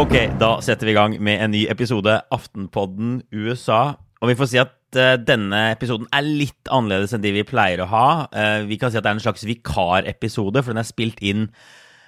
Ok, da setter vi i gang med en ny episode Aftenpodden USA. Og vi får si at uh, denne episoden er litt annerledes enn de vi pleier å ha. Uh, vi kan si at det er en slags vikarepisode, for den er spilt inn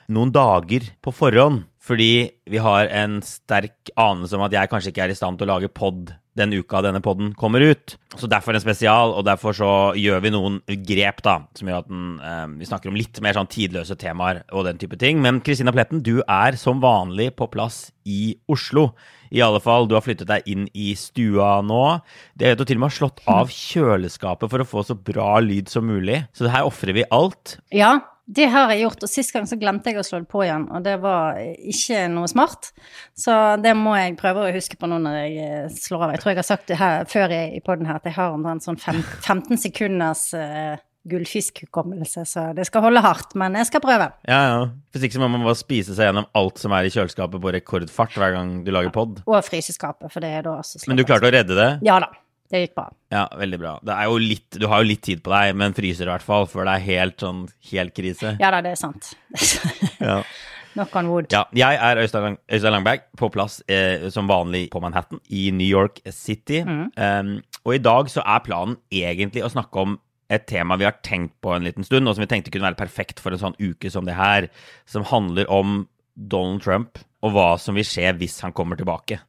noen dager på forhånd. Fordi vi har en sterk anelse om at jeg kanskje ikke er i stand til å lage pod den uka denne podden kommer ut. Så derfor en spesial, og derfor så gjør vi noen grep da, som gjør at den, eh, vi snakker om litt mer sånn tidløse temaer og den type ting. Men Kristina Pletten, du er som vanlig på plass i Oslo. I alle fall, du har flyttet deg inn i stua nå. Det er jo til og med slått av kjøleskapet for å få så bra lyd som mulig. Så her ofrer vi alt. Ja, det har jeg gjort, og sist gang så glemte jeg å slå det på igjen, og det var ikke noe smart. Så det må jeg prøve å huske på nå når jeg eh, slår av. Jeg tror jeg har sagt det her før i, poden her, at jeg har omtrent sånn fem, 15 sekunders uh, gullfiskhukommelse, så det skal holde hardt, men jeg skal prøve. Ja, ja. Hvis ikke så må man bare spise seg gjennom alt som er i kjøleskapet på rekordfart hver gang du lager pod. Og fryseskapet, for det er da også slått Men du klarte å redde det? Ja da. Det gikk bra. Ja, veldig bra. Litt, du har jo litt tid på deg, men fryser i hvert fall, før det er helt sånn helt krise. Ja da, det er sant. Ja. Knock on wood. Ja, jeg er Øystein, Øystein Langberg, på plass eh, som vanlig på Manhattan i New York City. Um, og i dag så er planen egentlig å snakke om et tema vi har tenkt på en liten stund, og som vi tenkte kunne være perfekt for en sånn uke som det her, som handler om Donald Trump og hva som vil skje hvis han kommer tilbake.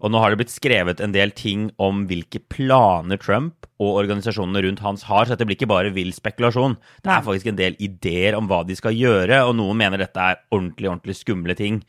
Og nå har det blitt skrevet en del ting om hvilke planer Trump og organisasjonene rundt hans har, så dette blir ikke bare vill spekulasjon. Det er faktisk en del ideer om hva de skal gjøre, og noen mener dette er ordentlig, ordentlig skumle ting.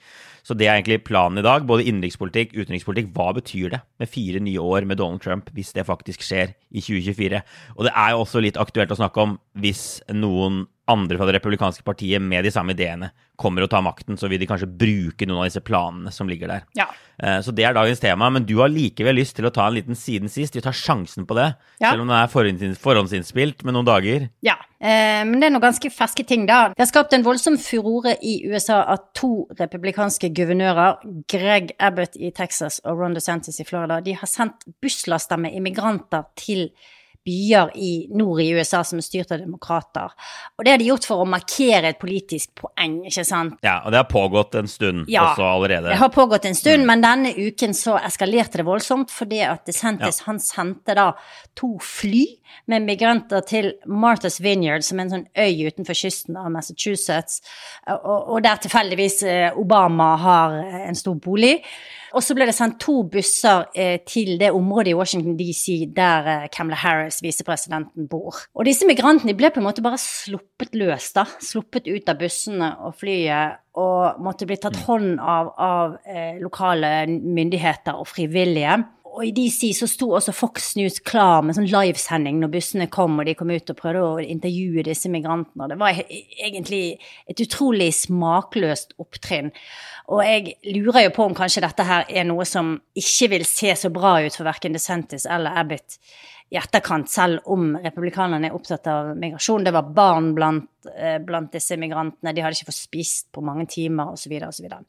Så det er egentlig planen i dag. Både innenrikspolitikk, utenrikspolitikk. Hva betyr det med fire nye år med Donald Trump, hvis det faktisk skjer i 2024? Og det er jo også litt aktuelt å snakke om hvis noen andre fra det republikanske partiet med de samme ideene kommer og tar makten, så vil de kanskje bruke noen av disse planene som ligger der. Ja. Eh, Så det er dagens tema. Men du har likevel lyst til å ta en liten siden sist. Vi tar sjansen på det, Ja. selv om det er forhåndsinnspilt med noen dager. Ja, eh, men det er noen ganske ferske ting, da. Det har skapt en voldsom furore i USA at to republikanske guvernører, Greg Abbott i Texas og Ron DeSantis i Florida, de har sendt busslaster med immigranter til byer i nord i USA som er styrt av demokrater. Og det har de gjort for å markere et politisk poeng, ikke sant? Ja, Og det har pågått en stund Ja, også allerede. Det har pågått en stund, men denne uken så eskalerte det voldsomt fordi at DeSantis han sendte da to fly med migranter til Martha's Vineyard, som er en sånn øy utenfor kysten av Massachusetts, og, og der tilfeldigvis eh, Obama har eh, en stor bolig. Og så ble det sendt to busser eh, til det området i Washington DC der eh, Kamala Harris, visepresidenten, bor. Og disse migrantene ble på en måte bare sluppet løs, da. Sluppet ut av bussene og flyet og måtte bli tatt hånd av av eh, lokale myndigheter og frivillige. Og i DC så sto også Fox News klar med sånn livesending når bussene kom, og de kom ut og prøvde å intervjue disse migrantene. Det var egentlig et utrolig smakløst opptrinn. Og jeg lurer jo på om kanskje dette her er noe som ikke vil se så bra ut for verken DeSantis eller Abbott i etterkant, selv om republikanerne er opptatt av migrasjon. Det var barn blant, eh, blant disse migrantene, de hadde ikke fått spist på mange timer osv. Så, så, videre.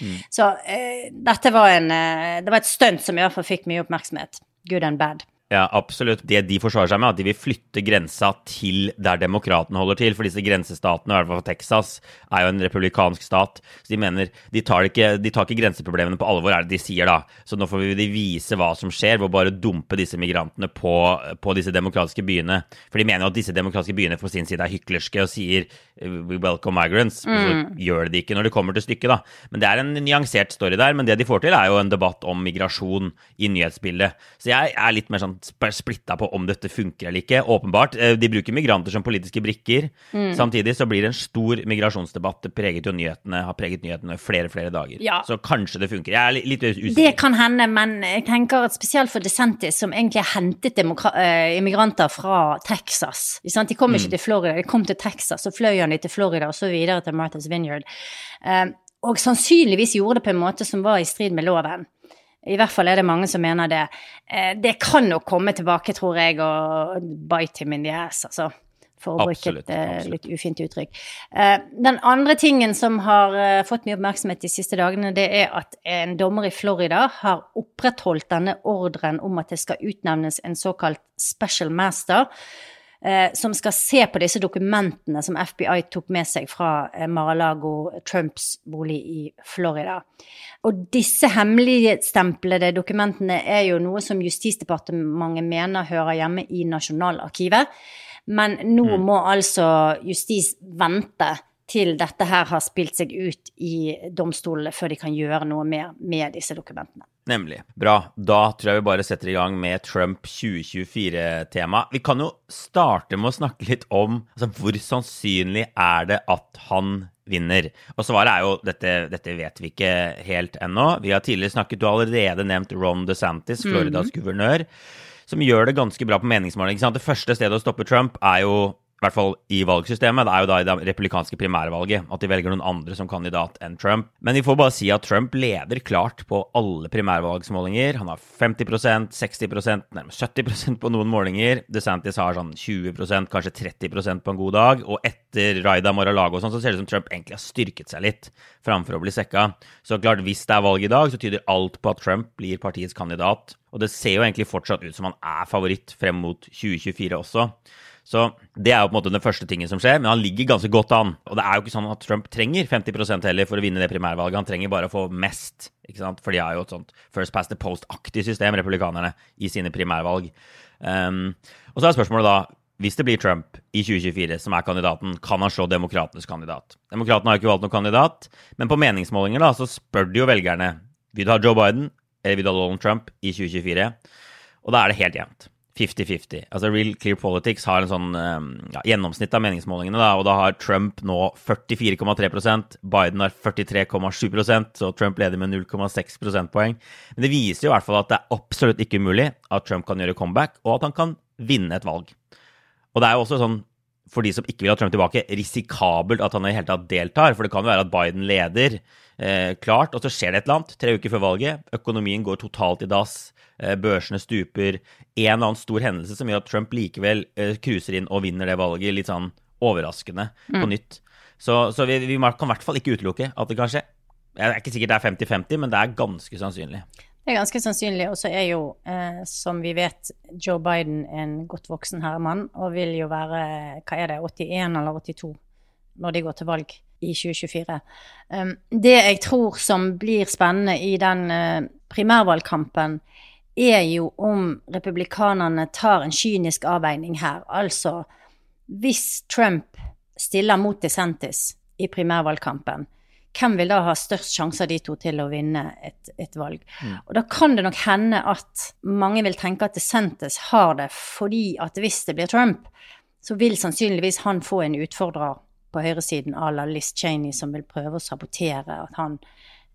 mm. så eh, dette var en eh, Det var et stunt som i hvert fall fikk mye oppmerksomhet. Good and bad. Ja, absolutt. Det de forsvarer seg med, er at de vil flytte grensa til der demokratene holder til. For disse grensestatene, i hvert fall Texas, er jo en republikansk stat. Så de mener de tar ikke, de tar ikke grenseproblemene på alvor, er det de sier da. Så nå får vi vise hva som skjer ved å bare dumpe disse migrantene på, på, disse demokratiske byene. For de mener jo at disse demokratiske byene på sin side er hyklerske og sier we welcome migrants. Mm. Så gjør de det ikke når det kommer til stykket, da. Men det er en nyansert story der. Men det de får til, er jo en debatt om migrasjon i nyhetsbildet. Så jeg er litt mer sånn splitta på om dette funker eller ikke. Åpenbart. Eh, de bruker migranter som politiske brikker. Mm. Samtidig så blir det en stor migrasjonsdebatt. Preget jo nyhetene, har preget nyhetene i flere flere dager. Ja. Så kanskje det funker. Jeg er litt usikker. Det kan hende, men jeg tenker at spesielt for DeSantis, som egentlig har hentet uh, immigranter fra Texas De kom ikke mm. til Florida, de kom til Texas, så fløy han til Florida og så videre til Martha's Vineyard. Uh, og sannsynligvis gjorde det på en måte som var i strid med loven. I hvert fall er det mange som mener det. Eh, det kan nok komme tilbake, tror jeg, og bite him in the ass, altså. For å bruke et absolutt. litt ufint uttrykk. Eh, den andre tingen som har fått mye oppmerksomhet de siste dagene, det er at en dommer i Florida har opprettholdt denne ordren om at det skal utnevnes en såkalt special master eh, som skal se på disse dokumentene som FBI tok med seg fra eh, Mar-a-Lago, Trumps bolig i Florida. Og disse hemmeligstemplede dokumentene er jo noe som Justisdepartementet mener hører hjemme i Nasjonalarkivet. Men nå mm. må altså justis vente til dette her har spilt seg ut i domstolene før de kan gjøre noe mer med disse dokumentene. Nemlig. Bra. Da tror jeg vi bare setter i gang med Trump 2024-tema. Vi kan jo starte med å snakke litt om altså, hvor sannsynlig er det at han vinner? Og svaret er jo dette, dette vet vi ikke helt ennå. Vi har tidligere snakket, du har allerede nevnt Ron DeSantis, Floridas mm -hmm. guvernør, som gjør det ganske bra på meningsmåling. Det første stedet å stoppe Trump er jo i hvert fall i valgsystemet, det er jo da i det republikanske primærvalget at de velger noen andre som kandidat enn Trump. Men vi får bare si at Trump leder klart på alle primærvalgsmålinger. Han har 50% 60% nærmest 70% på noen målinger. DeSantis har sånn 20% kanskje 30% på en god dag. Og etter Raida Mar-a-Lago og sånn, så ser det ut som Trump egentlig har styrket seg litt framfor å bli sekka. Så klart, hvis det er valg i dag, så tyder alt på at Trump blir partiets kandidat. Og det ser jo egentlig fortsatt ut som han er favoritt frem mot 2024 også. Så det er jo på en måte den første tingen som skjer, men han ligger ganske godt an. Og det er jo ikke sånn at Trump trenger 50% heller for å vinne det primærvalget. Han trenger bare å få mest, ikke sant? for de har jo et sånt first past the post-aktig system, republikanerne, i sine primærvalg. Um, og så er spørsmålet da hvis det blir Trump i 2024 som er kandidaten, kan han slå demokratenes kandidat? Demokratene har jo ikke valgt noen kandidat, men på meningsmålinger da, så spør de jo velgerne vil du ha Joe Biden eller vil du ha Donald Trump i 2024. Og da er det helt jevnt. 50-50. Altså Real Clear Politics har en sånn ehm, ja, gjennomsnitt av meningsmålingene, da, og da har Trump nå 44,3% Biden har 43,7% så Trump leder med 0,6 prosentpoeng. Men det viser jo i hvert fall at det er absolutt ikke umulig at Trump kan gjøre comeback, og at han kan vinne et valg. Og det er jo også sånn, for de som ikke vil ha Trump tilbake, risikabelt at han i hele tatt deltar. For det kan jo være at Biden leder eh, klart, og så skjer det et eller annet tre uker før valget. Økonomien går totalt i dass. Eh, børsene stuper. En eller annen stor hendelse som gjør at Trump likevel eh, inn og vinner det valget, litt sånn overraskende mm. på nytt. Så, så vi, vi, kan i hvert fall ikke utelukke at det kan skje. Jeg er ikke sikkert det er 50-50, men det er ganske sannsynlig. Det er ganske sannsynlig, og så er jo, eh, som vi vet, Joe Biden en godt voksen herremann, og vil jo være, hva er det, 81 eller 82 når de går til valg i 2024. Um, det jeg tror som blir spennende i den uh, primærvalgkampen, er jo om republikanerne tar en kynisk avveining her. Altså, hvis Trump stiller mot DeSantis i primærvalgkampen, hvem vil da ha størst sjanse av de to til å vinne et, et valg? Mm. Og da kan det nok hende at mange vil tenke at DeSantis har det fordi at hvis det blir Trump, så vil sannsynligvis han få en utfordrer på høyresiden à la Liz Cheney, som vil prøve å sabotere at han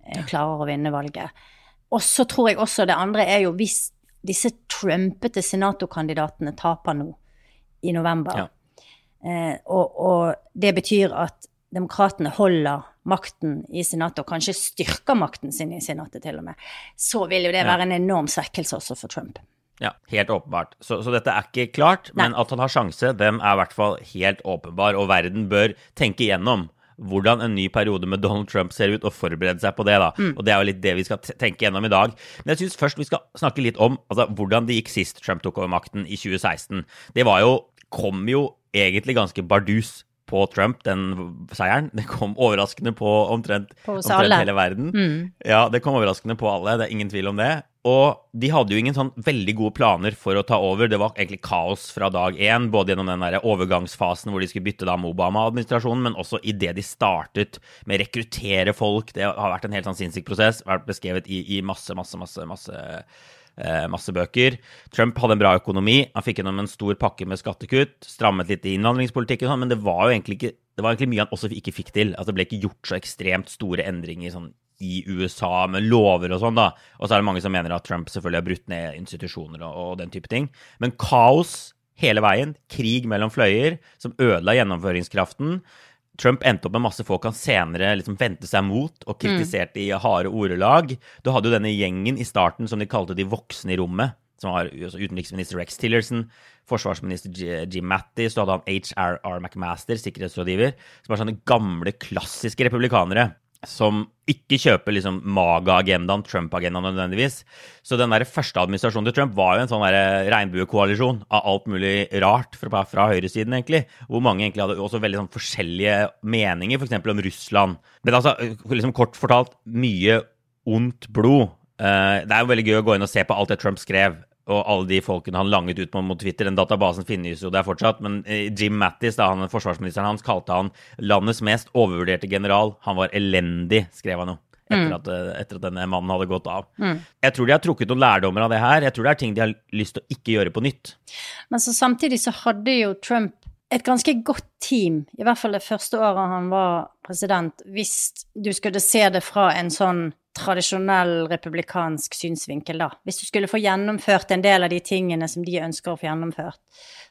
eh, klarer å vinne valget. Og så tror jeg også det andre er jo hvis disse trumpete senatorkandidatene taper nå i november, ja. eh, og, og, det betyr at demokratene holder makten i Senatet, og kanskje styrker makten sin i Senatet til og med, så vil jo det være en enorm svekkelse også for Trump. Ja, helt åpenbart. Så, så dette er ikke klart, Nei. men at han har sjanse, den er i hvert fall helt åpenbar, og verden bør tenke igjennom hvordan en ny periode med Donald Trump ser ut, og forberede seg på det. da. Mm. Og Det er jo litt det vi skal tenke gjennom i dag. Men jeg syns først vi skal snakke litt om altså, hvordan det gikk sist Trump tok over makten i 2016. Det var jo, kom jo egentlig ganske bardus på Trump, den seieren. Det kom overraskende på omtrent, omtrent hele verden. Mm. Ja, det kom overraskende på alle, det er ingen tvil om det. Og de hadde jo ingen sånn veldig gode planer for å ta over. Det var egentlig kaos fra dag én, både gjennom den der overgangsfasen hvor de skulle bytte da med Obama-administrasjonen, men også idet de startet med å rekruttere folk. Det har vært en helt sånn sinnssyk prosess, vært beskrevet i, i masse, masse, masse, masse masse bøker. Trump hadde en bra økonomi. Han fikk gjennom en stor pakke med skattekutt. Strammet litt i innvandringspolitikken, sånn, men det var jo egentlig ikke det var egentlig mye han også ikke fikk til. Altså, det ble ikke gjort så ekstremt store endringer sånn, i USA med lover og sånn, da. Og så er det mange som mener at Trump selvfølgelig har brutt ned institusjoner og, og den type ting. Men kaos hele veien, krig mellom fløyer, som ødela gjennomføringskraften. Trump endte opp med masse folk han senere liksom vendte seg mot og kritiserte i harde ordelag. Du hadde jo denne gjengen i starten som de kalte de voksne i rommet. Som var altså utenriksminister Rex Tillerson, forsvarsminister Jim Mattis, så hadde han HRR McMaster, sikkerhetsrådgiver, som var sånne gamle, klassiske republikanere som ikke kjøper liksom MAGA-agendaen, Trump-agendaen nødvendigvis. Så den der første administrasjonen til Trump var jo en sånn der regnbuekoalisjon av alt mulig rart fra, fra høyresiden, egentlig. Hvor mange egentlig hadde også veldig sånn forskjellige meninger, f.eks. om Russland. Men altså, liksom kort fortalt, mye ondt blod. Eh, det er jo veldig gøy å gå inn og se på alt det Trump skrev og alle de folkene han langet ut på mot Twitter. Den databasen finnes jo der fortsatt, men eh, Jim Mattis, da han forsvarsministeren hans, kalte han landets mest overvurderte general. Han var elendig, skrev han jo. Etter, at, eh, etter at denne mannen hadde gått av. Jeg tror de har trukket noen lærdommer av det her. Jeg tror det er ting de har lyst til å ikke gjøre på nytt. Men så samtidig så hadde jo Trump et ganske godt team, i hvert fall det første året han var president, hvis du skulle se det fra en sånn tradisjonell republikansk synsvinkel, da. Hvis du skulle få gjennomført en del av de tingene som de ønsker å få gjennomført,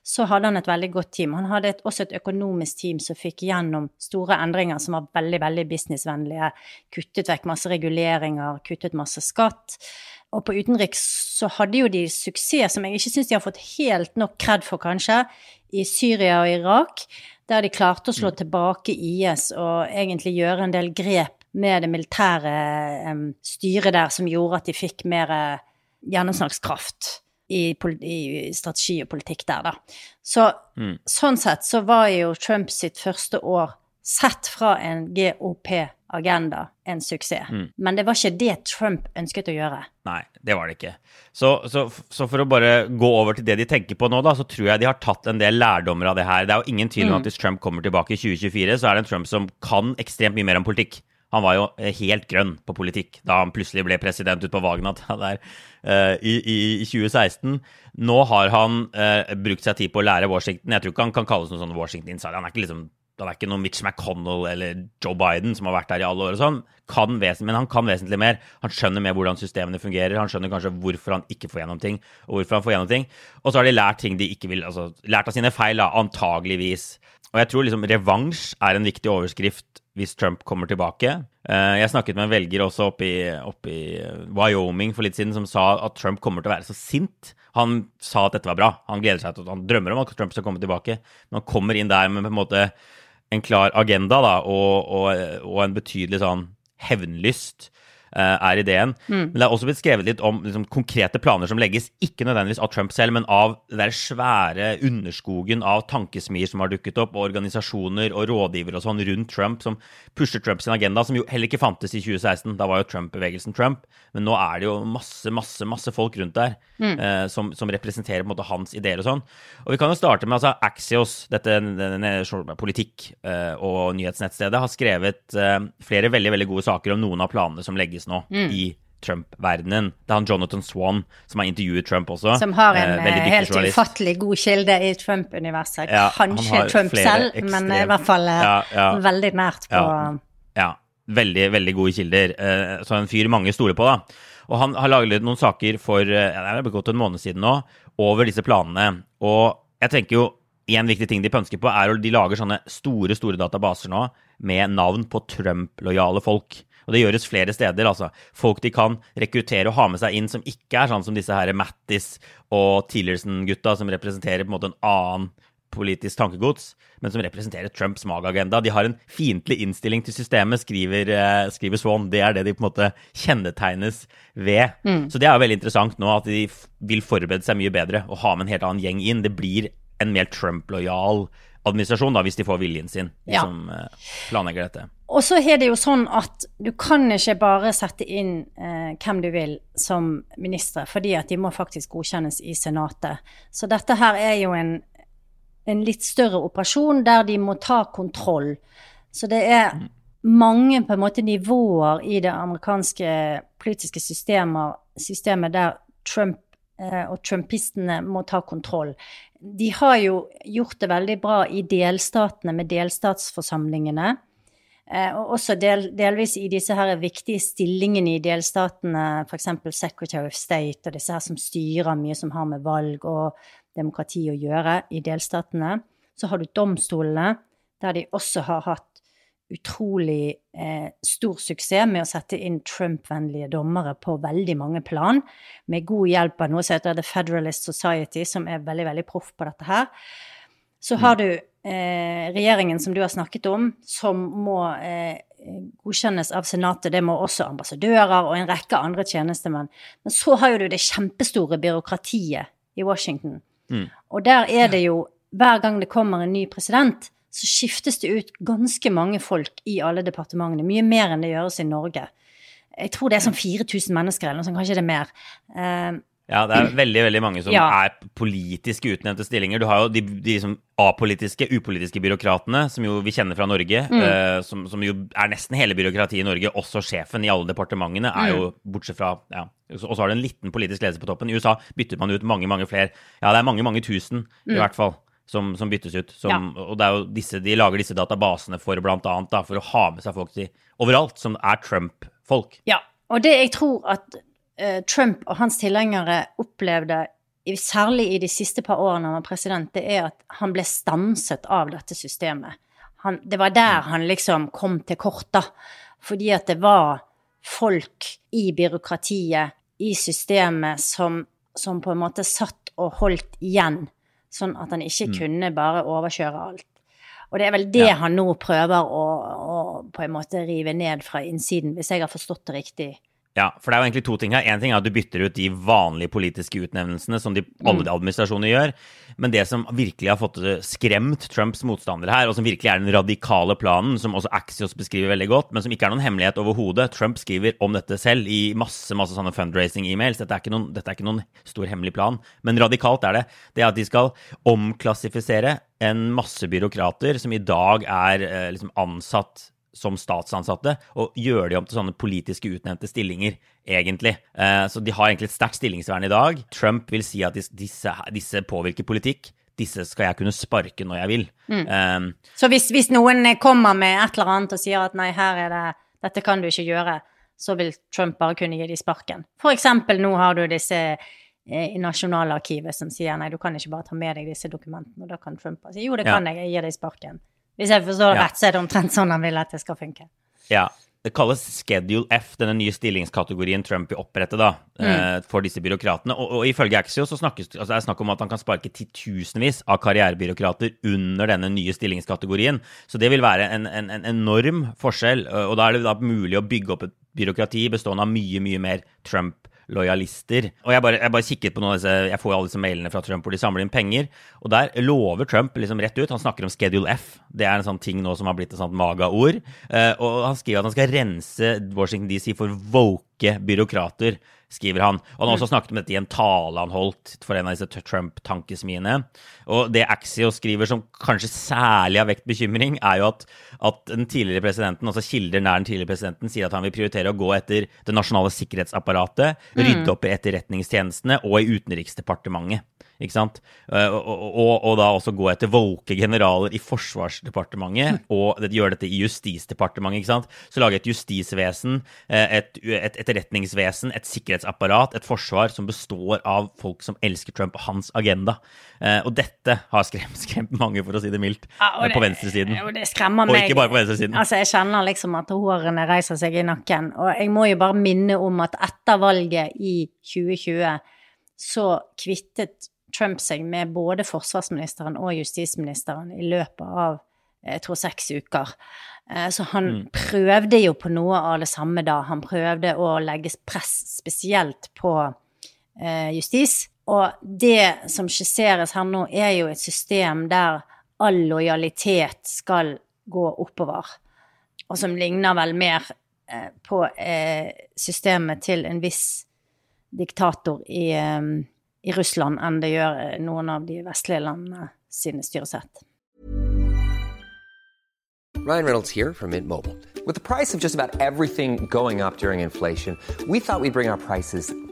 så hadde han et veldig godt team. Han hadde et, også et økonomisk team som fikk gjennom store endringer som var veldig, veldig businessvennlige. Kuttet vekk masse reguleringer, kuttet masse skatt. Og på utenriks så hadde jo de suksess, som jeg ikke syns de har fått helt nok kred for, kanskje, i Syria og Irak, der de klarte å slå tilbake IS og egentlig gjøre en del grep med det militære styret der som gjorde at de fikk mer gjennomsnakskraft gjennomslagskraft i, i strategi og politikk der, da. Så Mm. sånn sett så var jo Trump sitt første år sett fra en GOP-agenda en suksess. Mm. Men det var ikke det Trump ønsket å gjøre. Nei, det var det ikke. Så, så, så for å bare gå over til det de tenker på nå, da, så tror jeg de har tatt en del lærdommer av det her. Det er jo ingen tvil om at hvis Trump kommer tilbake i 2024, så er det en Trump som kan ekstremt mye mer om politikk. Han var jo eh, helt grønn på politikk da han plutselig ble president ute på Vagnat der, uh, i, i, i 2016. Nå har han uh, brukt seg tid på å lære Washington. Jeg tror ikke han kan kalles noen sånn Washington insider. Han er ikke liksom han er ikke noen Mitch McConnell eller Joe Biden som har vært der i alle år og sånn, kan men han kan vesentlig mer. Han skjønner mer hvordan systemene fungerer, han skjønner kanskje hvorfor han ikke får gjennom ting, og hvorfor han får gjennom ting. Og så har de lært ting de ikke vil, altså lært av sine feil, da, antageligvis. Og jeg tror liksom revansj er en viktig overskrift hvis Trump kommer tilbake. Eh, Jeg snakket med en velger også oppe i, oppe i Wyoming for litt siden som sa at Trump kommer til å være så sint. Han sa at dette var bra. Han gleder seg til at han drømmer om at Trump skal komme tilbake. Men han kommer inn der med på en måte en klar agenda da, og, og, og en betydelig sånn hevnlyst er ideen. Men det er også blitt skrevet litt om liksom, konkrete planer som legges, ikke nødvendigvis av Trump selv, men av det svære underskogen av tankesmier som har dukket opp, og organisasjoner og rådgivere og sånn rundt Trump som pusher Trump sin agenda, som jo heller ikke fantes i 2016. Da var jo Trump-bevegelsen Trump. Men nå er det jo masse, masse, masse folk rundt der eh, som, som representerer på en måte hans ideer og sånn. Og vi kan jo starte med altså Axios, dette denne politikk- eh, og nyhetsnettstedet, har skrevet eh, flere veldig, veldig gode saker om noen av planene som legges nå i Trump-verdenen. Det er han Jonathan Swan som har intervjuet Trump også. Som har en Eh, eh, helt journalist. ufattelig god kilde i Trump-universet. Ja, Kanskje Trump selv, selv, men i hvert fall eh, Ja, ja. veldig nært på Ja. Veldig, veldig gode kilder. Eh, Så en fyr mange stoler på, da. Og han har laget noen saker for eh, ja, det er gått en måned siden nå, over disse planene. Og jeg tenker jo en viktig ting de pønsker på, er at de lager sånne store, store databaser nå med navn på Trump-lojale folk. Og det gjøres flere steder. altså. Folk de kan rekruttere og ha med seg inn som ikke er sånn som disse her Mattis og Tillerson-gutta, som representerer på en måte en annen politisk tankegods, men som representerer Trumps magagenda. De har en fiendtlig innstilling til systemet, skriver, eh, skriver, Swan. Det er det de på en måte kjennetegnes ved. Mm. Så det er jo veldig interessant nå at de vil forberede seg mye bedre og ha med en helt annen gjeng inn. Det blir en mer Trump-lojal administrasjon, da, hvis de får viljen sin, de ja. som eh, planlegger dette. Og så er det jo sånn at du kan ikke bare sette inn eh, hvem du vil som ministre, fordi at de må faktisk godkjennes i Senatet. Så dette her er jo en, en litt større operasjon der de må ta kontroll. Så det er mange på en måte nivåer i det amerikanske politiske systemet, systemet der Trump eh, og trumpistene må ta kontroll de har jo gjort det veldig bra i delstatene med delstatsforsamlingene. Eh, og også del, delvis i disse her viktige stillingene i delstatene, f.eks. Secretary of State og disse her som styrer mye som har med valg og demokrati å gjøre i delstatene. Så har du domstolene, der de også har hatt utrolig eh, stor suksess med å sette inn Trump-vennlige dommere på veldig mange plan, med god hjelp av noe som heter The Federalist Society, som er veldig, veldig proff på dette her. Så har du eh, regjeringen som du har snakket om, som må eh, godkjennes av Senatet. Det må også ambassadører og en rekke andre tjenestemenn. Men så har jo du det kjempestore byråkratiet i Washington. Mm. Og der er det jo, hver gang det kommer en ny president, så skiftes det ut ganske mange folk i alle departementene. Mye mer enn det gjøres i Norge. Jeg tror det er sånn 4000 mennesker eller noe sånt, kanskje det er mer. Uh, ja, det er veldig veldig mange som ja. er politisk utnevnte stillinger. Du har jo de, de som apolitiske, upolitiske byråkratene, som jo vi kjenner fra Norge. Mm. Uh, som, som, jo er nesten hele byråkratiet i Norge. Også sjefen i alle departementene er jo, mm. bortsett fra ja, Og så har du en liten politisk ledelse på toppen. I USA bytter man ut mange, mange flere. Ja, det er mange, mange tusen, mm. i hvert fall som, som byttes ut. Som, ja. Og det er jo disse, de lager disse databasene for annet da, for å ha med seg folk til overalt som er Trump-folk. Ja, og det jeg tror at uh, Trump og hans tilhengere opplevde, særlig i de siste par årene han var president, det er at han ble stanset av dette systemet. Han, det var der mm. han liksom kom til kort, da. Fordi at det var folk i byråkratiet, i systemet, som, som på en måte satt og holdt igjen sånn at han ikke mm. kunne bare overkjøre alt. Og det er vel det ja. han nå prøver å, å, på en måte rive ned fra innsiden, hvis jeg har forstått det riktig. Ja, for det er jo egentlig to ting her. Én ting er at du bytter ut de vanlige politiske utnevnelsene som de, alle de administrasjonene gjør. Men det som virkelig har fått skremt Trumps motstandere her, og som virkelig er den radikale planen, som også Axios beskriver veldig godt, men som ikke er noen hemmelighet overhodet Trump skriver om dette selv i masse masse sånne fundraising-emails. Dette, dette, er ikke noen stor hemmelig plan, men radikalt er det. Det er at de skal omklassifisere en masse byråkrater som i dag er eh, liksom ansatt som statsansatte, og gjøre de om til sånne politiske utnevnte stillinger, egentlig. Eh, så de har egentlig et sterkt stillingsvern i dag. Trump vil si at disse, disse påvirker politikk. Disse skal jeg kunne sparke når jeg vil. Mm. Um, så hvis, hvis, noen kommer med et eller annet og sier at nei, her er det, dette kan du ikke gjøre, så vil Trump bare kunne gi dem sparken. For eksempel nå har du disse eh, i Nasjonalarkivet som sier nei, du kan ikke bare ta med deg disse dokumentene. Og da kan Trump si jo, det kan ja. jeg, jeg gir deg sparken. Hvis jeg forstår det ja. rett, så er det omtrent sånn han vil at det skal funke. Ja. Det kalles Schedule F, denne nye stillingskategorien Trump vil opprette da, mm. eh, for disse byråkratene. Og, og ifølge Axios så snakkes altså det er snakk om at han kan sparke titusenvis av karrierebyråkrater under denne nye stillingskategorien. Så det vil være en, en, en enorm forskjell. Og da er det da mulig å bygge opp et byråkrati bestående av mye, mye mer Trump lojalister. Og jeg bare, jeg bare kikket på noen av disse, jeg får jo alle disse mailene fra Trump hvor de samler inn penger, og der lover Trump liksom rett ut Han snakker om Schedule F. Det er en sånn ting nå som har blitt et sånt maga-ord. Uh, og han skriver at han skal rense Washington DC for woke byråkrater skriver han. Og han har også snakket om dette i en tale han holdt for en av disse Trump-tankesmiene. Og det Axio skriver som kanskje særlig har vekt bekymring, er jo at, at, den tidligere presidenten, altså kilder nær den tidligere presidenten, sier at han vil prioritere å gå etter det nasjonale sikkerhetsapparatet, mm. rydde opp i etterretningstjenestene og i Utenriksdepartementet. Ikke sant? Eh, og, og, og da også gå etter woke generaler i Forsvarsdepartementet, og gjøre dette i Justisdepartementet. ikke sant? Så lage et justisvesen, eh, et, et etterretningsvesen, et sikkerhetsapparat, et forsvar som består av folk som elsker Trump og hans agenda. Eh, og dette har skremt, skremt mange, for å si det mildt, ja, det, på venstresiden. Og det skremmer meg. Og ikke bare på venstresiden. Altså, jeg kjenner liksom at hårene reiser seg i nakken. Og jeg må jo bare minne om at etter valget i 2020 så kvittet Trump seg med både forsvarsministeren og justisministeren i løpet av jeg tror seks uker. Eh, så han mm. prøvde jo på noe av det samme da. Han prøvde å legge press spesielt på eh, justis. Og det som skisseres her nå, er jo et system der all lojalitet skal gå oppover. Og som ligner vel mer eh, på systemet til en viss diktator i i Russland enn det gjør eh, noen av de vestlige landene sine styresett. Ryan Reynolds here from Mint Mobile. With the price of just about everything going up during inflation, we thought we'd bring our prices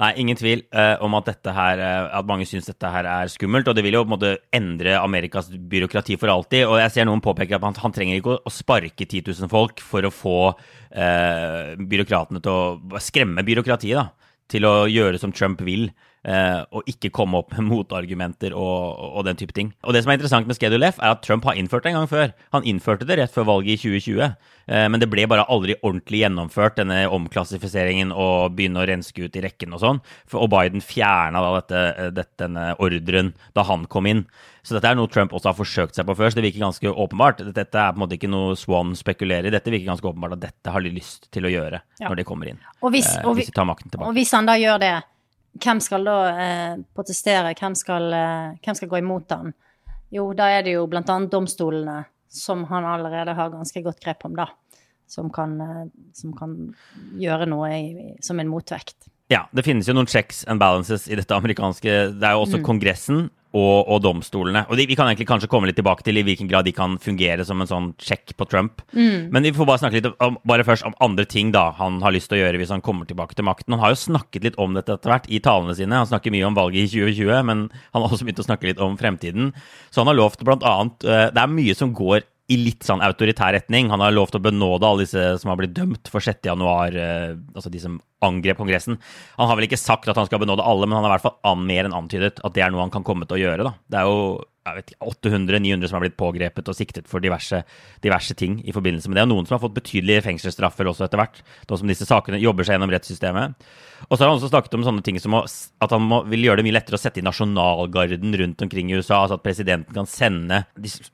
Nei, ingen tvil uh, om at, dette her, uh, at mange syns dette her er skummelt. Og det vil jo på en måte endre Amerikas byråkrati for alltid. Og jeg ser noen påpeke at han, han trenger ikke å, å, sparke 10 000 folk for å få uh, byråkratene til å skremme byråkratiet, da. Til å gjøre som Trump vil. Uh, og ikke komme opp med motargumenter og, og, den type ting. Og Det som er interessant med Schedule F, er at Trump har innført det en gang før. Han innførte det rett før valget i 2020, uh, men det ble bare aldri ordentlig gjennomført, denne omklassifiseringen og begynne å renske ut i rekken og sånn. Og Biden fjerna da dette, eh, dette, denne ordren da han kom inn. Så dette er noe Trump også har forsøkt seg på før, så det virker ganske åpenbart. Dette er på en måte ikke noe Swan spekulerer i, dette virker ganske åpenbart at dette har de lyst til å gjøre ja. når de kommer inn. Og hvis, og, hvis de tar makten tilbake. Og hvis han da gjør det hvem skal da eh, protestere? Hvem skal, eh, hvem skal, gå imot han? Jo, da er det jo blant annet domstolene, som han allerede har ganske godt grep om, da. Som kan, eh, som kan gjøre noe i, som en motvekt. Ja, det finnes jo noen checks and balances i dette amerikanske Det er jo også mm. Kongressen og, og, domstolene. Og de, Vi kan egentlig kanskje komme litt tilbake til i hvilken grad de kan fungere som en sånn sjekk på Trump. Mm. Men vi får bare snakke litt om, bare først om andre ting da han har lyst til å gjøre hvis han kommer tilbake til makten. Han har jo snakket litt om dette etter hvert i talene sine. Han snakker mye om valget i 2020, men han har også begynt å snakke litt om fremtiden. Så han har lovt annet uh, Det er mye som går i litt sånn autoritær retning. Han har lovt å benåde alle disse som har blitt dømt for 6. januar, uh, altså de som angrep Kongressen. Han har vel ikke sagt at han skal benåde alle, men han har i hvert fall mer enn antydet at det er noe han kan komme til å gjøre. Da. Det er jo 800-900 som har blitt pågrepet og siktet for diverse, diverse, ting i forbindelse med det. Og noen som har fått betydelige fengselsstraffer også etter hvert, nå som disse sakene jobber seg gjennom rettssystemet. Og så har han også snakket om sånne ting som at han må, vil gjøre det mye lettere å sette i nasjonalgarden rundt omkring i USA. Altså at presidenten kan sende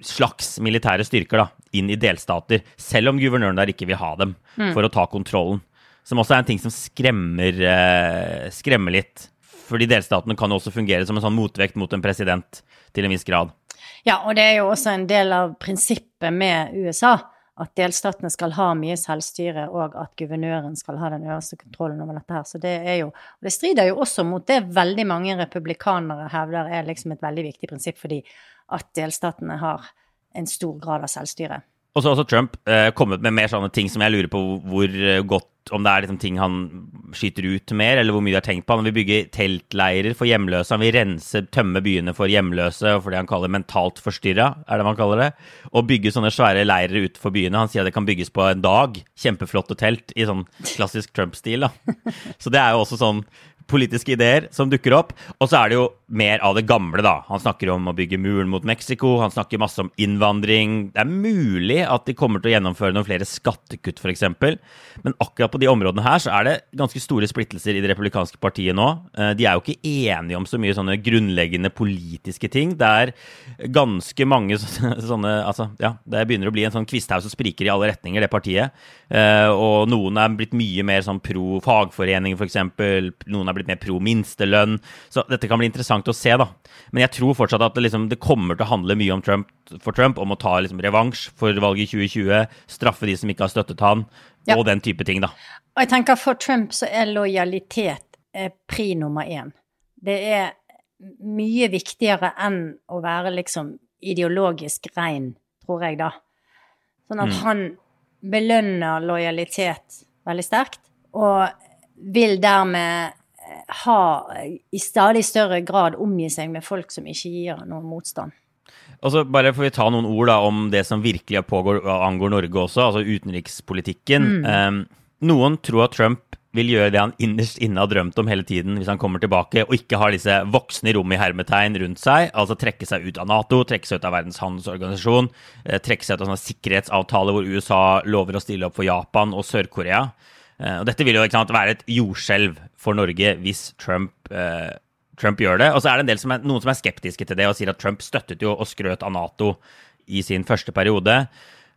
slags militære styrker da, inn i delstater, selv om guvernøren der ikke vil ha dem, mm. for å ta kontrollen. Som også er en ting som skremmer, eh, skremmer litt. Fordi delstatene kan jo også fungere som en sånn motvekt mot en president til en viss grad. Ja, og det er jo også en del av prinsippet med USA. At delstatene skal ha mye selvstyre, og at guvernøren skal ha den øverste kontrollen over dette her. Så det er jo Og det strider jo også mot det veldig mange republikanere hevder er liksom et veldig viktig prinsipp, fordi at delstatene har en stor grad av selvstyre. Og så har også Trump eh, kommet med mer sånne ting som jeg lurer på hvor eh, godt Om det er liksom ting han skyter ut mer, eller hvor mye de har tenkt på. Han vil bygge teltleirer for hjemløse. Han vil rense, tømme byene for hjemløse for det han kaller mentalt forstyrra, er det man kaller det. Og bygge sånne svære leirer utenfor byene. Han sier at det kan bygges på en dag. Kjempeflotte telt i sånn klassisk Trump-stil, da. Så det er jo også sånn politiske ideer som dukker opp. Og så er det jo mer av det gamle, da. Han snakker om å bygge muren mot Mexico, han snakker masse om innvandring. Det er mulig at de kommer til å gjennomføre noen flere skattekutt, f.eks. Men akkurat på de områdene her så er det ganske store splittelser i det republikanske partiet nå. Eh, de er jo ikke enige om så mye sånne grunnleggende politiske ting. Det er ganske mange sånne Altså, ja, det begynner å bli en sånn kvisthaug som spriker i alle retninger, det partiet. Eh, og noen er blitt mye mer sånn pro fagforening, f.eks. Noen er blitt mer pro minstelønn. Så dette kan bli interessant å se, da. Men jeg tror fortsatt at det, liksom, det kommer til å handle mye om Trump for Trump, om å ta liksom, revansj for valget i 2020, straffe de som ikke har støttet han, Ja. og den type ting, da. Og jeg tenker for Trump så er lojalitet eh, pri nummer én. Det er mye viktigere enn å være liksom ideologisk rein, tror jeg da. Sånn at han belønner lojalitet veldig sterkt, og vil dermed ha i stadig større grad omgi seg med folk som ikke gir noen motstand. Og så bare får vi ta noen ord da om det som virkelig pågår angår Norge også, altså utenrikspolitikken. Um, noen tror at Trump vil gjøre det han innerst inne har drømt om hele tiden hvis han kommer tilbake, og ikke har disse voksne i rommet i hermetegn rundt seg, altså trekke seg ut av Nato, trekke seg ut av Verdens handelsorganisasjon, eh, trekke seg ut av sånne sikkerhetsavtaler hvor USA lover å stille opp for Japan og Sør-Korea. Eh, og dette vil jo ikke sant, være et jordskjelv for Norge hvis Trump eh, Trump gjør det. Og så er det en del som er, noen som er skeptiske til det og sier at Trump støttet jo og skrøt av Nato i sin første periode.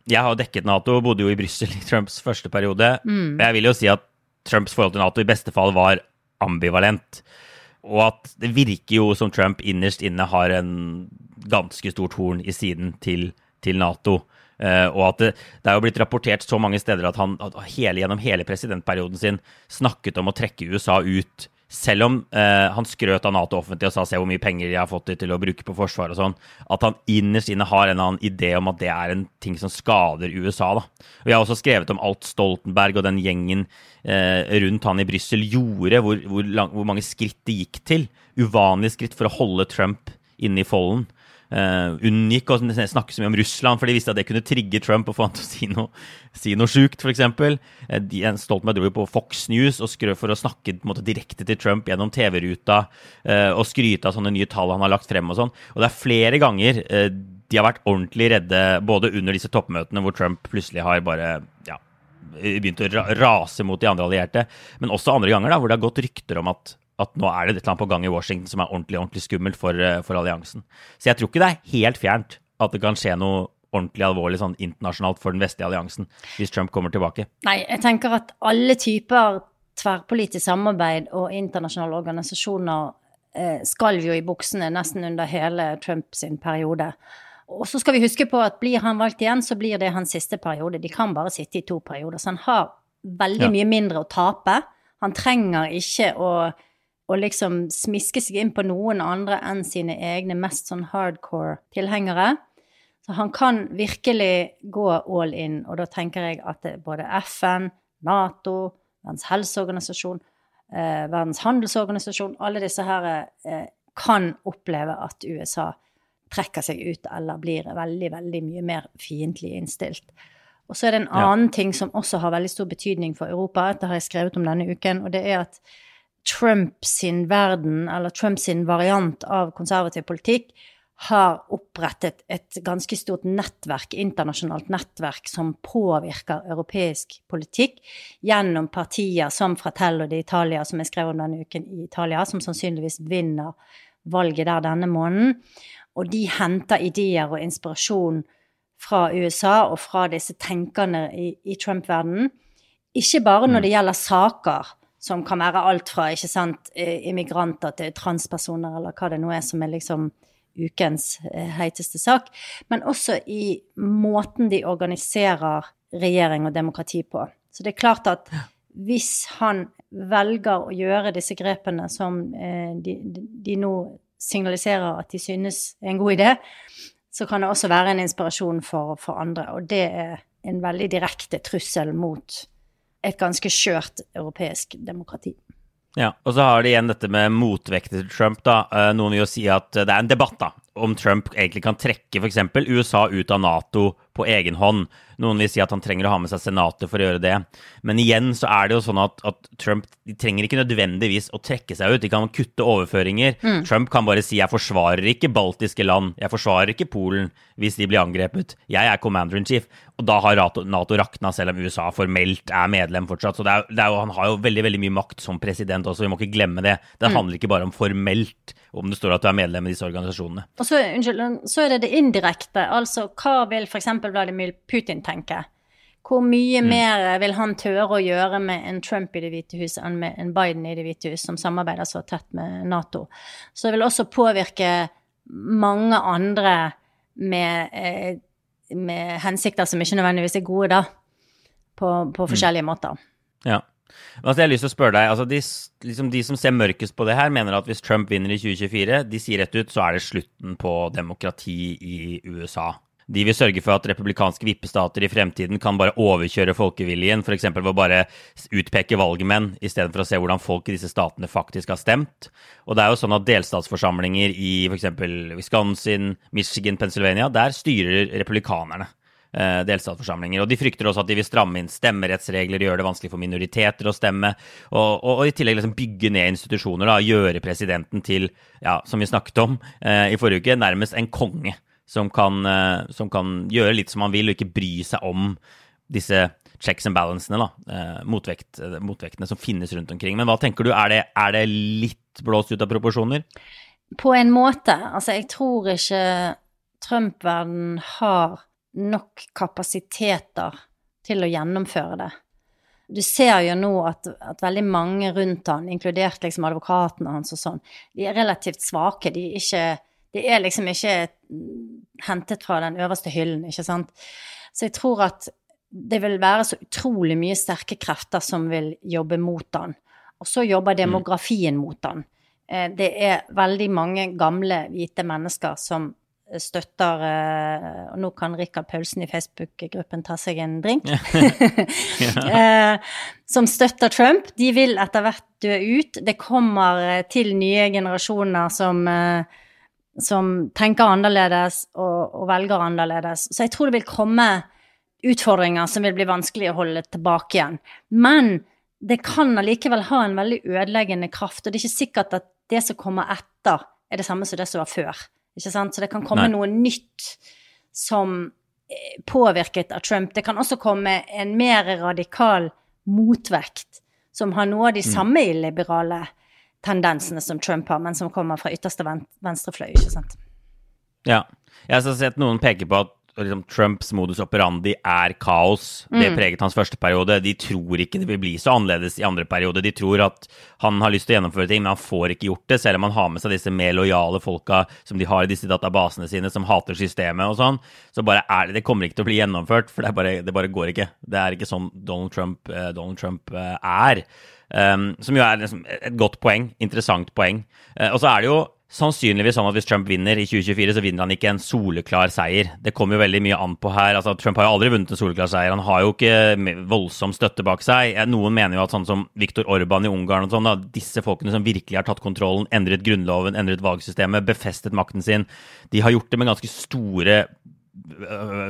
Jeg har jo dekket Nato, bodde jo i Brussel i Trumps første periode. Mm. jeg vil jo si at Trumps forhold til Nato i beste fall var ambivalent. Og at det virker jo som Trump innerst inne har en ganske stort horn i siden til, til Nato. Eh, og at det, det er jo blitt rapportert så mange steder at han at hele, gjennom hele presidentperioden sin snakket om å trekke USA ut. Selv om eh, han skrøt av Nato offentlig og sa 'se hvor mye penger de har fått til å bruke på forsvar' og sånn, at han innerst inne har en eller annen idé om at det er en ting som skader USA. da. Og Jeg har også skrevet om alt Stoltenberg og den gjengen eh, rundt han i Brussel gjorde, hvor, hvor, lang, hvor mange skritt de gikk til. Uvanlige skritt for å holde Trump inne i folden. Uh, unngikk å snakke så mye om Russland, for de visste at det kunne trigge Trump og få han til å si noe, si noe sjukt, f.eks. Uh, de- Stoltenberg dro jo på Fox News og skrøt for å snakke måte, direkte til Trump gjennom TV-ruta uh, og skryte av sånne nye tall han har lagt frem og sånn. Og det er flere ganger de har vært ordentlig redde, både under disse toppmøtene hvor Trump plutselig har bare ja, begynt å ra rase mot de andre allierte, men også andre ganger da, hvor det har gått rykter om at at nå er det et eller annet på gang i Washington som er ordentlig ordentlig skummelt for, eh, for alliansen. Så jeg tror ikke det er helt fjernt at det kan skje noe ordentlig alvorlig sånn internasjonalt for den vestlige alliansen hvis Trump kommer tilbake. Nei, jeg tenker at alle typer tverrpolitisk samarbeid og internasjonale organisasjoner eh, skalv jo i buksene nesten under hele Trumps periode. Og så skal vi huske på at blir han valgt igjen, så blir det hans siste periode. De kan bare sitte i to perioder. Så han har veldig Ja. mye mindre å tape. Han trenger ikke å, å liksom smiske seg inn på noen andre enn sine egne mest sånn hardcore tilhengere. Så han kan virkelig gå all in, og da tenker jeg at både FN, Nato, Verdens helseorganisasjon, eh, Verdens handelsorganisasjon, alle disse her eh, kan oppleve at USA trekker seg ut eller blir veldig, veldig mye mer fiendtlig innstilt. Og så er det en Ja. annen ting som også har veldig stor betydning for Europa, dette har jeg skrevet om denne uken, og det er at Trump sin verden, eller Trump sin variant av konservativ politikk, har opprettet et ganske stort nettverk, internasjonalt nettverk, som påvirker europeisk politikk gjennom partier som Fratello di Italia, som jeg skrev om denne uken i Italia, som sannsynligvis vinner valget der denne måneden. Og de henter ideer og inspirasjon fra USA og fra disse tenkerne i, i Trump-verdenen. Ikke bare når det gjelder saker som kan være alt fra ikke sant, immigranter til transpersoner, eller hva det nå er som er liksom ukens eh, heiteste sak, men også i måten de organiserer regjering og demokrati på. Så det er klart at hvis han velger å gjøre disse grepene som eh, de, de, de nå signaliserer at de synes er en god idé, så kan det også være en inspirasjon for, for andre. Og det er en veldig direkte trussel mot et ganske skjørt europeisk demokrati. Ja, og så har de igjen dette med motvekter til Trump. da. Eh, Noen vil jo si at det er en debatt da, om Trump egentlig kan trekke f.eks. USA ut av Nato på egen hånd. Noen vil si at han trenger å ha med seg Senatet for å gjøre det. Men igjen så er det jo sånn at, at Trump trenger ikke nødvendigvis å trekke seg ut. De kan kutte overføringer. Trump kan bare si 'jeg forsvarer ikke baltiske land', 'jeg forsvarer ikke Polen' hvis de blir angrepet. Jeg er commander in chief. Og da har NATO, NATO rakna, selv om USA formelt er medlem fortsatt. Så det er, det er jo, han har jo veldig veldig mye makt som president også, vi må ikke glemme det. Det handler ikke bare om formelt, om det står at du er medlem i disse organisasjonene. Og så, unnskyld, så er det det indirekte. Altså, hva vil f.eks. Vladimir Putin tenke? Hvor mye mer vil han tørre å gjøre med en Trump i Det hvite hus enn med en Biden i Det hvite hus, som samarbeider så tett med Nato? Så det vil også påvirke mange andre med, eh, med hensikter som ikke nødvendigvis er gode, da, på, på forskjellige måter. Ja. Altså, jeg har lyst til å spørre deg, altså de, liksom de som ser mørkest på det her, mener at hvis Trump vinner i 2024, de sier rett ut, så er det slutten på demokrati i USA. De vil sørge for at republikanske vippestater i fremtiden kan bare overkjøre folkeviljen, f.eks. ved å bare utpeke valgmenn, istedenfor å se hvordan folk i disse statene faktisk har stemt. Og det er jo sånn at delstatsforsamlinger i f.eks. Wisconsin, Michigan, Pennsylvania, der styrer republikanerne delstatsforsamlinger. Og de frykter også at de vil stramme inn stemmerettsregler, gjøre det vanskelig for minoriteter å stemme, og, og, og i tillegg liksom bygge ned institusjoner, da, gjøre presidenten til, ja, som vi snakket om eh, i forrige uke, nærmest en konge. Som kan, eh, som kan gjøre litt som han vil, og ikke bry seg om disse checks and balancene, da, eh, motvekt, eh, motvektene som finnes rundt omkring. Men hva tenker du, er det, er det litt blåst ut av proporsjoner? På en måte. Altså, jeg tror ikke Trump-verden har nok kapasiteter til å gjennomføre det. Du ser jo nå at, at veldig mange rundt han, inkludert liksom advokatene hans og sånn, de er relativt svake. De er, ikke, de er liksom ikke mm, hentet fra den øverste hyllen, ikke sant. Så jeg tror at det vil være så utrolig mye sterke krefter som vil jobbe mot han. Og så jobber demografien mot han. Eh, Det er veldig mange gamle, hvite mennesker som støtter eh, Og nå kan Rikard Paulsen i Facebook-gruppen ta seg en drink. Eh, Som støtter Trump. De vil etter hvert dø ut. Det kommer eh, til nye generasjoner som som tenker annerledes og, og velger annerledes. Så jeg tror det vil komme utfordringer som vil bli vanskelig å holde tilbake igjen. Men det kan allikevel ha en veldig ødeleggende kraft, og det er ikke sikkert at det som kommer etter, er det samme som det som var før. Ikke sant? Så det kan komme Nei. noe nytt som eh, påvirket av Trump. Det kan også komme en mer radikal motvekt som har noe av de samme illiberale tendensene som Trump har, men som kommer fra ytterste venstrefløy, ikke sant. Ja. Jeg har sett noen peke på at liksom, Trumps modus operandi er kaos. Det preget hans første periode. De tror ikke det vil bli så annerledes i andre periode. De tror at han har lyst til å gjennomføre ting, men han får ikke gjort det, selv om han har med seg disse mer lojale folka som de har i disse databasene sine, som hater systemet og sånn. Så bare er det Det kommer ikke til å bli gjennomført, for det, bare, det bare går ikke. Det er ikke sånn Donald Trump, eh, Donald Trump eh, er. Um, som jo er liksom et godt poeng. Interessant poeng. Uh, og så er det jo sannsynligvis sånn at hvis Trump vinner i 2024, så vinner han ikke en soleklar seier. Det kommer jo veldig mye an på her. altså Trump har jo aldri vunnet en soleklar seier. Han har jo ikke voldsom støtte bak seg. Noen mener jo at sånn som Viktor Orban i Ungarn og sånn, da, disse folkene som virkelig har tatt kontrollen, endret grunnloven, endret valgsystemet, befestet makten sin, de har gjort det med ganske store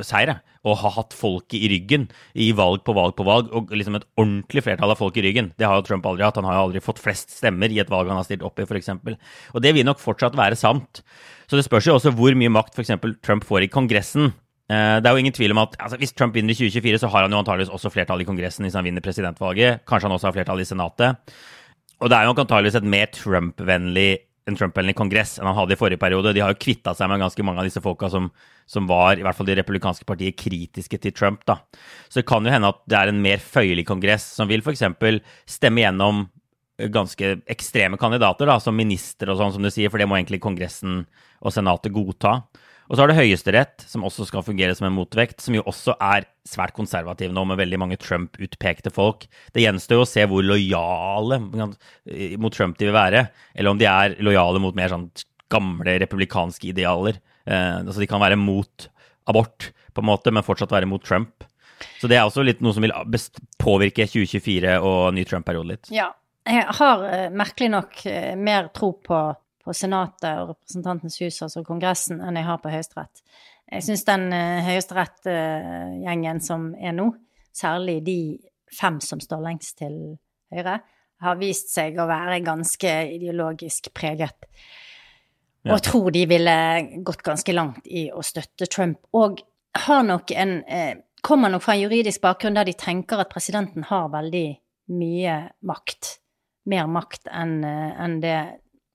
seire og har hatt folket i ryggen i valg på valg på valg, og liksom et ordentlig flertall av folk i ryggen. Det har jo Trump aldri hatt. Han har jo aldri fått flest stemmer i et valg han har stilt opp i, f.eks. Og det vil nok fortsatt være sant. Så det spørs jo også hvor mye makt f.eks. Trump får i Kongressen. Eh, Det er jo ingen tvil om at altså, Hvis Trump vinner i 2024, så har han jo antageligvis også flertall i Kongressen hvis han vinner presidentvalget. Kanskje han også har flertall i Senatet. Og det er jo antageligvis et mer Trump-vennlig en Trump-vennlig kongress enn han hadde i forrige periode. De har jo kvitta seg med ganske mange av disse folka som, som var, i hvert fall det republikanske partiet, kritiske til Trump. da. Så det kan jo hende at det er en mer føyelig kongress som vil f.eks. stemme gjennom ganske ekstreme kandidater, da, som minister og sånn, som du sier, for det må egentlig Kongressen og Senatet godta. Og så har du Høyesterett, som også skal fungere som en motvekt, som jo også er svært konservativ nå, med veldig mange Trump-utpekte folk. Det gjenstår jo å se hvor lojale mot Trump de vil være, eller om de er lojale mot mer sånn gamle republikanske idealer. Eh, altså de kan være mot abort, på en måte, men fortsatt være mot Trump. Så det er også litt noe som vil påvirke 2024 og ny Trump-periode litt. Ja. Jeg har eh, merkelig nok eh, mer tro på, på Senatet og Representantens hus, altså Kongressen, enn jeg har på Høyesterett. Jeg syns den uh, Høyesterett-gjengen som er nå, særlig de fem som står lengst til høyre, har vist seg å være ganske ideologisk preget. Og jeg tror de ville gått ganske langt i å støtte Trump. Og har nok en eh, Kommer nok fra en juridisk bakgrunn der de tenker at presidenten har veldig mye makt. Mer makt enn en enn det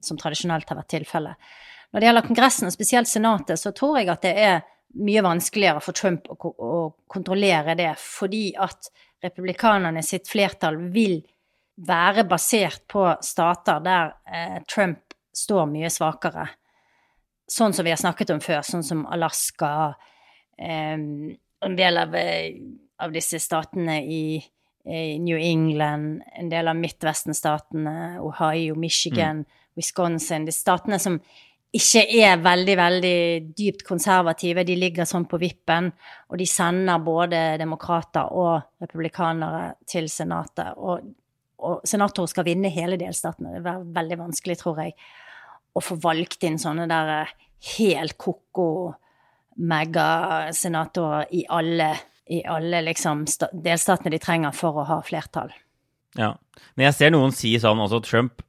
som tradisjonelt har vært tilfellet. Når det gjelder Kongressen, og spesielt Senatet, så tror jeg at det er mye vanskeligere for Trump å, å kontrollere det, fordi at republikanerne sitt flertall vil være basert på stater der eh, Trump står mye svakere. Sånn som vi har snakket om før, sånn som Alaska, eh, en del av, eh, av disse statene i, i New England, en del av Midtvesten-statene, Ohio, Michigan, Wisconsin, de statene som ikke er veldig, veldig dypt konservative. De ligger sånn på vippen, og de sender både demokrater og republikanere til Senatet. Og, og senatorer skal vinne hele delstaten, det er veldig vanskelig, tror jeg, å få valgt inn sånne der eh, helt ko-ko megasenatorer i alle, i alle liksom delstatene de trenger for å ha flertall. Ja. Men jeg ser noen si sånn også Trump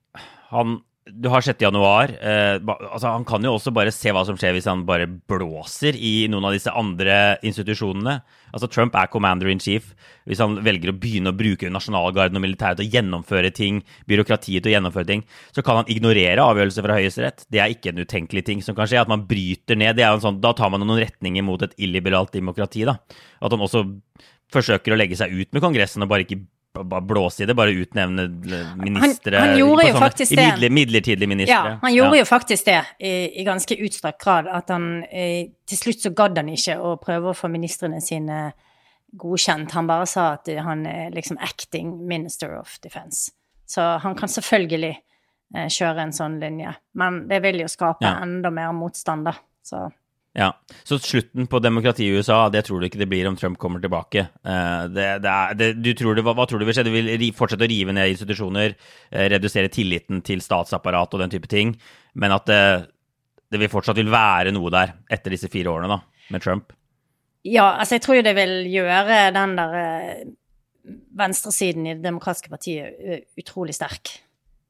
han, Du har 6. januar. Eh, altså, han kan jo også bare se hva som skjer hvis han bare blåser i noen av disse andre institusjonene. Altså Trump er commander in chief. Hvis han velger å begynne å bruke nasjonalgarden og militæret til å gjennomføre ting, byråkratiet til å gjennomføre ting, så kan han ignorere avgjørelser fra Høyesterett. Det er ikke en utenkelig ting som kan skje. At man bryter ned. Sånn, da tar man noen retninger mot et illiberalt demokrati. da. At han også forsøker å legge seg ut med Kongressen og bare ikke bare blåse i det, bare utnevne ministre han gjorde jo faktisk det. midler, Midlertidige ministre. Ja, han gjorde jo faktisk det i, i ganske utstrakt grad. At han eh, til slutt så gadd han ikke å prøve å få ministrene sine godkjent. Han bare sa at han er liksom acting minister of defense. Så han kan selvfølgelig eh, kjøre en sånn linje. Men det vil jo skape Ja. enda mer motstand, da. Så Ja. Så slutten på demokratiet i USA, det tror du ikke det blir om Trump kommer tilbake. Eh, Det, det er, det, du tror det, hva, hva tror du vil skje? Du vil fortsette å rive ned institusjoner, eh, redusere tilliten til statsapparat og den type ting, men at det, det vil fortsatt vil være noe der etter disse fire årene da, med Trump? Ja, altså jeg tror jo det vil gjøre den der eh, venstresiden i Det demokratiske partiet eh, utrolig sterk.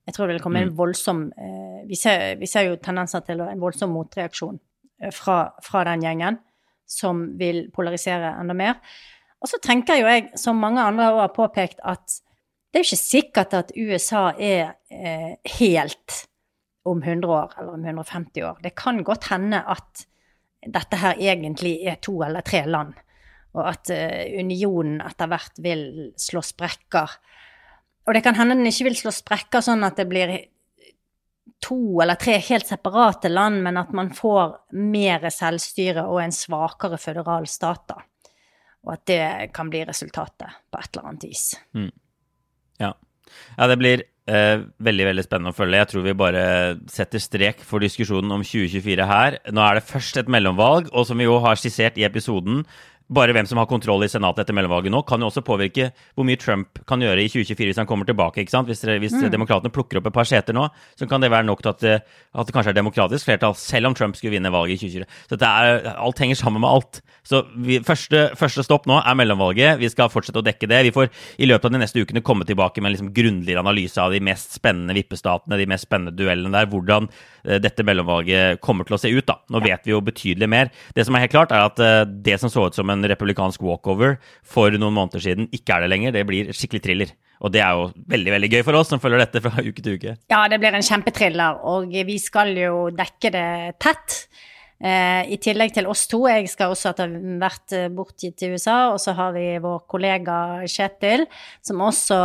Jeg tror det vil komme en voldsom eh, vi, ser, vi ser jo tendenser til en voldsom motreaksjon eh, fra, fra den gjengen, som vil polarisere enda mer. Og så tenker jo jeg, som mange andre har påpekt, at det er ikke sikkert at USA er eh, helt om 100 år eller om 150 år. Det kan godt hende at dette her egentlig er to eller tre land, og at eh, unionen etter hvert vil slå sprekker. Og det kan hende den ikke vil slå sprekker sånn at det blir to eller tre helt separate land, men at man får mer selvstyre og en svakere føderal stat, da. Og at det kan bli resultatet på et eller annet vis. Ja. ja, det blir eh, veldig veldig spennende å følge. Jeg tror vi bare setter strek for diskusjonen om 2024 her. Nå er det først et mellomvalg, og som vi jo har skissert i episoden, bare hvem som har kontroll i Senatet etter mellomvalget nå, kan jo også påvirke hvor mye Trump kan gjøre i 2024 hvis han kommer tilbake. ikke sant? Hvis, hvis demokratene plukker opp et par seter nå, så kan det være nok til at, det- at det kanskje er demokratisk flertall, selv om Trump skulle vinne valget i 2024. Så det er, alt henger sammen med alt. Så vi, første, første stopp nå er mellomvalget. Vi skal fortsette å dekke det. Vi får i løpet av de neste ukene komme tilbake med en liksom grundigere analyse av de mest spennende vippestatene, de mest spennende duellene der, hvordan eh, dette mellomvalget kommer til å se ut. da. Nå vet vi jo betydelig mer. Det som er helt klart, er at eh, det som så ut som en republikansk walkover for noen måneder siden, ikke er det lenger. Det blir skikkelig thriller. Og det er jo veldig veldig gøy for oss som følger dette fra uke til uke. Ja, det blir en kjempetriller, og vi skal jo dekke det tett. Eh, I tillegg til oss to. Jeg skal også ha vært eh, bortgitt til USA. Og så har vi vår kollega Kjetil, som også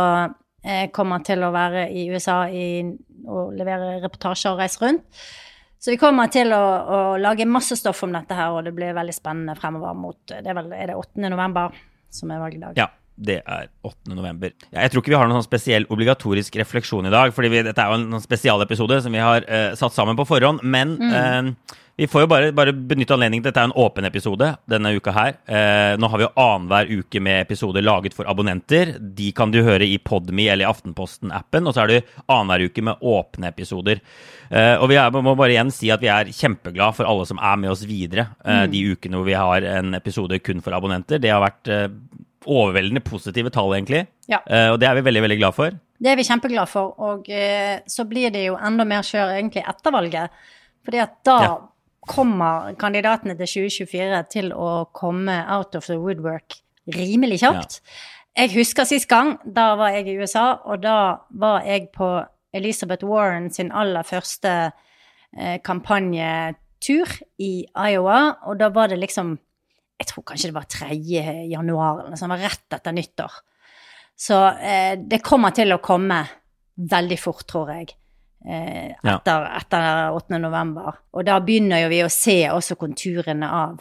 eh, kommer til å være i USA i, og levere reportasjer og reise rundt. Så vi kommer til å, å lage masse stoff om dette her, og det blir veldig spennende fremover mot Det er vel er det 8. november som er valgdag. Ja, det er 8. november. Ja, jeg tror ikke vi har noen sånn spesiell obligatorisk refleksjon i dag, fordi dette er jo en sånn spesialepisode som vi har uh, satt sammen på forhånd. Men eh, vi får jo bare, bare benytte anledningen. Dette er en åpen episode denne uka her. Eh, nå har vi jo annenhver uke med episoder laget for abonnenter. De kan du høre i Podme eller i Aftenposten-appen. Og så er det annenhver uke med åpne episoder. Eh, og vi er, må bare igjen si at vi er kjempeglad for alle som er med oss videre eh, de ukene hvor vi har en episode kun for abonnenter. Det har vært eh, overveldende positive tall, egentlig. Ja. Eh, og det er vi veldig, veldig glad for. Det er vi kjempeglad for, og eh, så blir det jo enda mer kjør egentlig etter valget. Fordi at da Ja. Kommer kandidatene til 2024 til å komme out of the woodwork rimelig kjapt. Jeg husker sist gang, da var jeg i USA, og da var jeg på Elizabeth Warren sin aller første eh, kampanjetur i Iowa, og da var det liksom Jeg tror kanskje det var 3. januar, eller noe sånt, rett etter nyttår. Så eh, det kommer til å komme veldig fort, tror jeg. Eh, etter, etter 8. november. Og da begynner jo vi å se også konturene av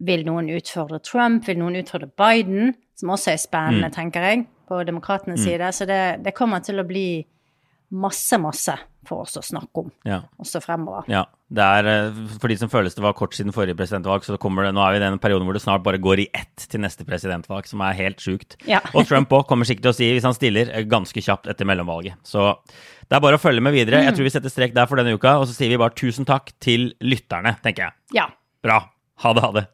Vil noen utfordre Trump? Vil noen utfordre Biden? Som også er spennende, tenker jeg, på demokratenes side. Så det, det kommer til å bli masse, masse for oss å snakke om Ja. også fremover. Ja. Det er, eh, for de som føles det var kort siden forrige presidentvalg, så kommer det, nå er vi i den perioden hvor det snart bare går i ett til neste presidentvalg, som er helt sjukt. Ja. Og Trump òg kommer sikkert til å si, hvis han stiller, eh, ganske kjapt etter mellomvalget. Så det er bare å følge med videre. Jeg tror vi setter strek der for denne uka, og så sier vi bare tusen takk til lytterne, tenker jeg. Ja. Bra. Ha det, ha det.